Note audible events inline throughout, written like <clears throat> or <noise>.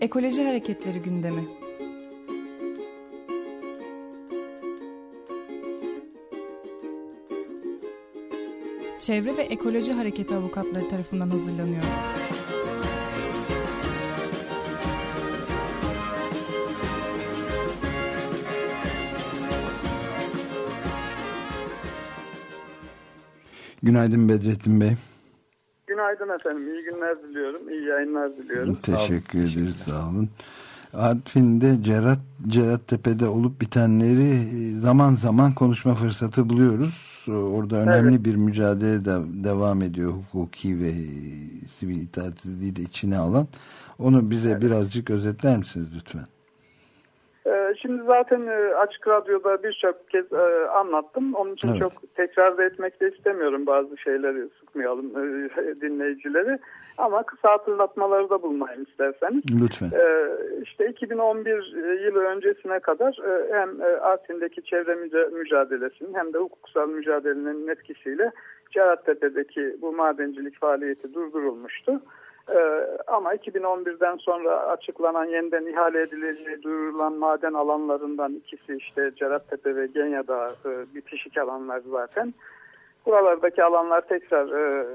Ekoloji Hareketleri gündemi. Çevre ve Ekoloji Hareketi avukatları tarafından hazırlanıyor. Günaydın Bedrettin Bey. Günaydın efendim. İyi günler diliyorum. İyi yayınlar diliyorum. Teşekkür sağ ederiz. Sağ olun. Artvin'de Cerat, Cerattepe'de olup bitenleri zaman zaman konuşma fırsatı buluyoruz. Orada önemli evet. bir mücadele de devam ediyor. Hukuki ve sivil itaatsizliği de içine alan. Onu bize evet. birazcık özetler misiniz lütfen? Şimdi zaten Açık Radyo'da birçok kez anlattım. Onun için evet. çok tekrar da etmek de istemiyorum bazı şeyleri sıkmayalım <laughs> dinleyicileri. Ama kısa hatırlatmaları da bulmayın isterseniz. Lütfen. İşte 2011 yılı öncesine kadar hem Artvin'deki çevre mücadelesinin hem de hukuksal mücadelenin etkisiyle Cerattepe'deki bu madencilik faaliyeti durdurulmuştu. Ee, ama 2011'den sonra açıklanan yeniden ihale edileceği duyurulan maden alanlarından ikisi işte Cerattepe ve Genya Dağı e, bitişik alanlar zaten. Buralardaki alanlar tekrar e,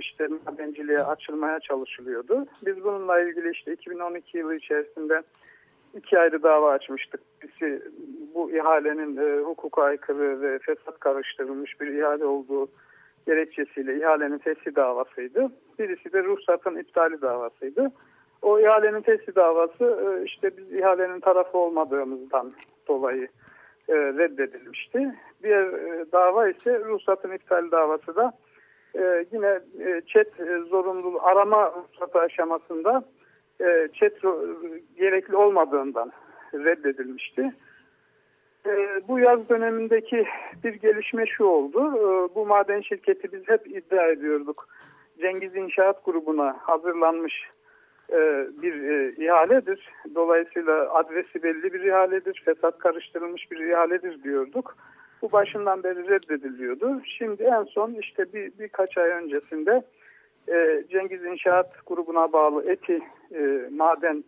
işte madenciliğe açılmaya çalışılıyordu. Biz bununla ilgili işte 2012 yılı içerisinde iki ayrı dava açmıştık. Birisi bu ihalenin e, hukuka aykırı ve fesat karıştırılmış bir ihale olduğu gerekçesiyle ihalenin fesli davasıydı. Birisi de ruhsatın iptali davasıydı. O ihalenin fesli davası e, işte biz ihalenin tarafı olmadığımızdan dolayı e, reddedilmişti. Diğer e, dava ise ruhsatın iptali davası da yine çet zorunluluğu arama ruhsatı aşamasında çet gerekli olmadığından reddedilmişti. Bu yaz dönemindeki bir gelişme şu oldu. Bu maden şirketi biz hep iddia ediyorduk. Cengiz İnşaat Grubu'na hazırlanmış e, bir e, ihaledir. Dolayısıyla adresi belli bir ihaledir. Fesat karıştırılmış bir ihaledir diyorduk. Bu başından beri reddediliyordu. Şimdi en son işte bir birkaç ay öncesinde e, Cengiz İnşaat Grubu'na bağlı ETİ e, maden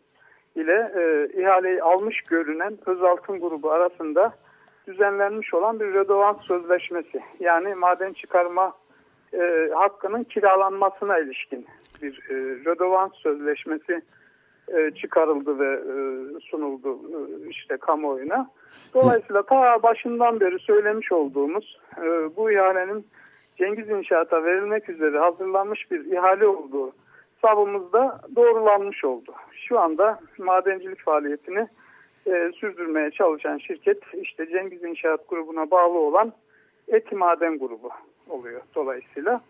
ile e, ihaleyi almış görünen Özaltın grubu arasında düzenlenmiş olan bir redovans sözleşmesi. Yani maden çıkarma e, hakkının kiralanmasına ilişkin bir e, redovans sözleşmesi e, çıkarıldı ve e, sunuldu e, işte kamuoyuna. Dolayısıyla ta başından beri söylemiş olduğumuz e, bu ihalenin Cengiz İnşaat'a verilmek üzere hazırlanmış bir ihale olduğu savımızda doğrulanmış oldu. Şu anda madencilik faaliyetini e, sürdürmeye çalışan şirket işte Cengiz İnşaat grubuna bağlı olan Eti Maden grubu oluyor dolayısıyla.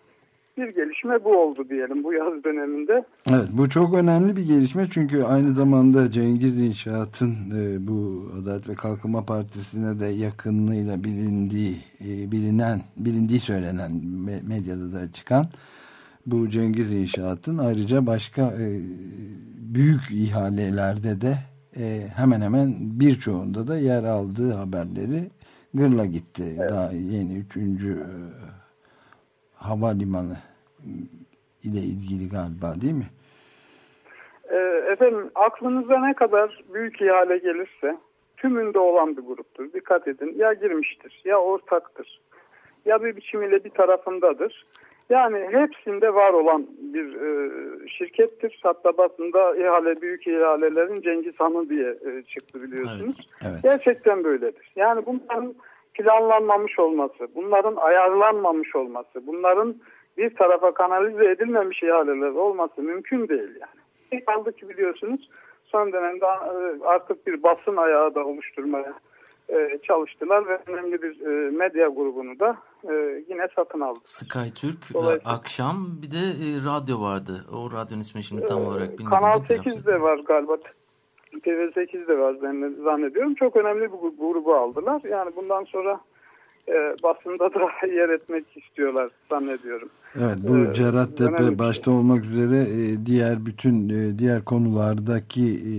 Bir gelişme bu oldu diyelim bu yaz döneminde. Evet bu çok önemli bir gelişme çünkü aynı zamanda Cengiz İnşaat'ın e, bu Adalet ve Kalkınma Partisi'ne de yakınlığıyla bilindiği e, bilinen bilindiği söylenen medyada da çıkan bu Cengiz İnşaat'ın ayrıca başka e, büyük ihalelerde de e, hemen hemen birçoğunda da yer aldığı haberleri gırla gitti. Evet. Daha yeni üçüncü e, havalimanı ile ilgili galiba değil mi? E, efendim aklınıza ne kadar büyük ihale gelirse tümünde olan bir gruptur. Dikkat edin ya girmiştir ya ortaktır ya bir biçimiyle bir tarafındadır. Yani hepsinde var olan bir e, şirkettir. Hatta basında ihale, büyük ihalelerin Cengiz Hanı diye e, çıktı biliyorsunuz. Evet, evet. Gerçekten böyledir. Yani bunların planlanmamış olması, bunların ayarlanmamış olması, bunların bir tarafa kanalize edilmemiş ihaleler olması mümkün değil yani. Kaldı ki biliyorsunuz son dönemde e, artık bir basın ayağı da oluşturmaya e, çalıştılar ve önemli bir e, medya grubunu da yine satın aldı. Sky Türk akşam bir de radyo vardı. O radyonun ismi şimdi tam olarak bilmiyorum. Kanal 8 de var galiba. TV8 de var zannediyorum. Çok önemli bir grubu aldılar. Yani bundan sonra e, basında da <laughs> yer etmek istiyorlar zannediyorum. Evet bu ee, Cerattepe başta şey. olmak üzere e, diğer bütün e, diğer konulardaki e,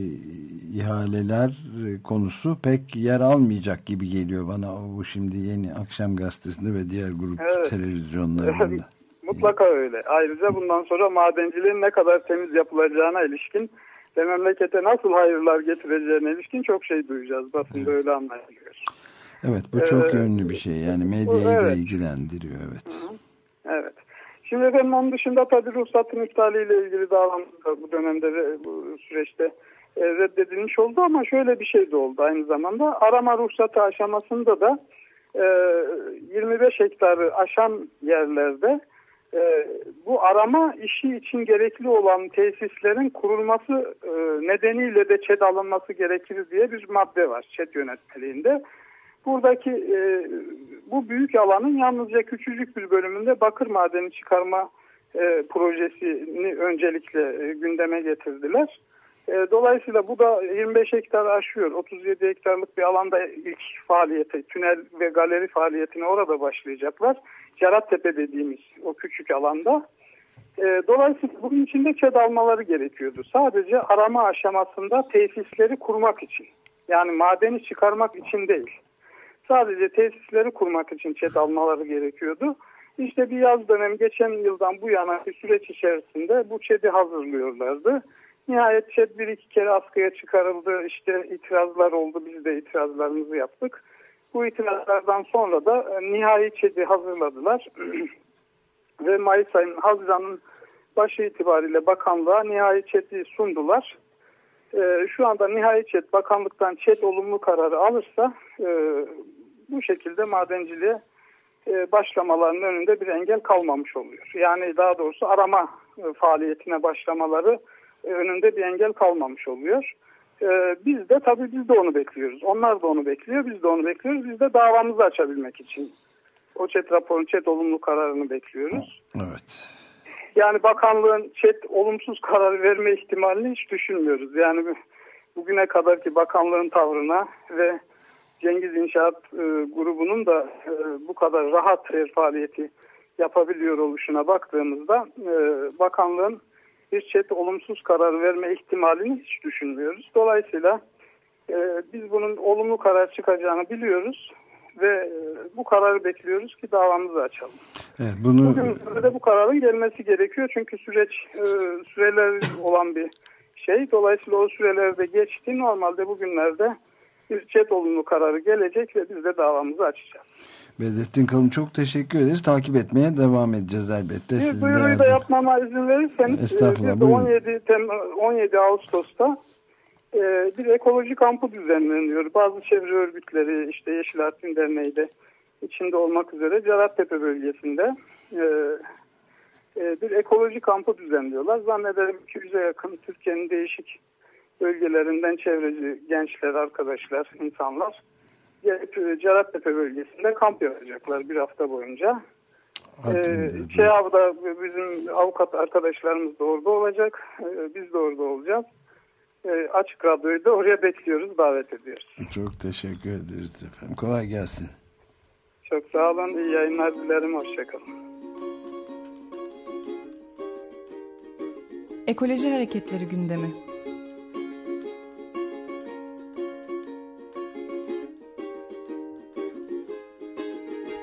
ihaleler e, konusu pek yer almayacak gibi geliyor bana bu şimdi yeni akşam gazetesinde ve diğer grup evet. televizyonlarında. Mutlaka öyle. Ayrıca bundan sonra madenciliğin ne kadar temiz yapılacağına ilişkin ve memlekete nasıl hayırlar getireceğine ilişkin çok şey duyacağız. Basında evet. öyle anlayılıyor. Evet bu çok ee, yönlü bir şey. Yani medyayı evet. da ilgilendiriyor. Evet. Evet. Şimdi benim onun dışında tabii ruhsatın iptaliyle ilgili davamız da bu dönemde ve bu süreçte e, reddedilmiş oldu ama şöyle bir şey de oldu aynı zamanda. Arama ruhsatı aşamasında da 25 e, hektarı aşan yerlerde e, bu arama işi için gerekli olan tesislerin kurulması e, nedeniyle de ÇED alınması gerekir diye bir madde var ÇED yönetmeliğinde. Buradaki e, bu büyük alanın yalnızca küçücük bir bölümünde bakır madeni çıkarma e, projesini öncelikle e, gündeme getirdiler. E, dolayısıyla bu da 25 hektar aşıyor. 37 hektarlık bir alanda ilk faaliyete, tünel ve galeri faaliyetine orada başlayacaklar. Cerattepe dediğimiz o küçük alanda. E, dolayısıyla bunun içinde ÇED almaları gerekiyordu. Sadece arama aşamasında tesisleri kurmak için. Yani madeni çıkarmak için değil. Sadece tesisleri kurmak için ÇED almaları gerekiyordu. İşte bir yaz dönemi geçen yıldan bu yana bir süreç içerisinde bu ÇED'i hazırlıyorlardı. Nihayet ÇED bir iki kere askıya çıkarıldı. İşte itirazlar oldu. Biz de itirazlarımızı yaptık. Bu itirazlardan sonra da e, nihai ÇED'i hazırladılar. <clears throat> Ve Mayıs ayının Haziran'ın başı itibariyle bakanlığa nihai ÇED'i sundular. E, şu anda nihai ÇED bakanlıktan ÇED olumlu kararı alırsa e, bu şekilde madenciliğe e, başlamalarının önünde bir engel kalmamış oluyor. Yani daha doğrusu arama e, faaliyetine başlamaları önünde bir engel kalmamış oluyor. E, biz de tabii biz de onu bekliyoruz. Onlar da onu bekliyor, biz de onu bekliyoruz. Biz de davamızı açabilmek için o çet raporun çet olumlu kararını bekliyoruz. Evet. Yani bakanlığın çet olumsuz karar verme ihtimalini hiç düşünmüyoruz. Yani bugüne kadar ki bakanlığın tavrına ve Cengiz İnşaat e, grubunun da e, bu kadar rahat faaliyeti yapabiliyor oluşuna baktığımızda e, bakanlığın bir çet olumsuz karar verme ihtimalini hiç düşünmüyoruz. Dolayısıyla e, biz bunun olumlu karar çıkacağını biliyoruz ve e, bu kararı bekliyoruz ki davamızı açalım. Evet, bunu... Bugün de bu kararın gelmesi gerekiyor çünkü süreç e, süreler olan bir şey. Dolayısıyla o sürelerde geçti. Normalde bugünlerde bir çet olumlu kararı gelecek ve biz de davamızı açacağız. Bedrettin Kalın çok teşekkür ederiz. Takip etmeye devam edeceğiz elbette. Bir duyuruyu da yapmama izin verirseniz. Estağfurullah. 17, 17 Ağustos'ta e, bir ekoloji kampı düzenleniyor. Bazı çevre örgütleri işte Yeşil Artvin Derneği de içinde olmak üzere Cerattepe bölgesinde e, e, bir ekoloji kampı düzenliyorlar. Zannederim 200'e yakın Türkiye'nin değişik bölgelerinden çevreci gençler, arkadaşlar, insanlar e, Cerattepe bölgesinde kamp yapacaklar bir hafta boyunca. Ee, ÇEAV'da bizim avukat arkadaşlarımız da orada olacak. Ee, biz de orada olacağız. Ee, açık Radyo'yu da oraya bekliyoruz, davet ediyoruz. Çok teşekkür ederiz efendim. Kolay gelsin. Çok sağ olun. İyi yayınlar dilerim. Hoşçakalın. Ekoloji Hareketleri gündemi.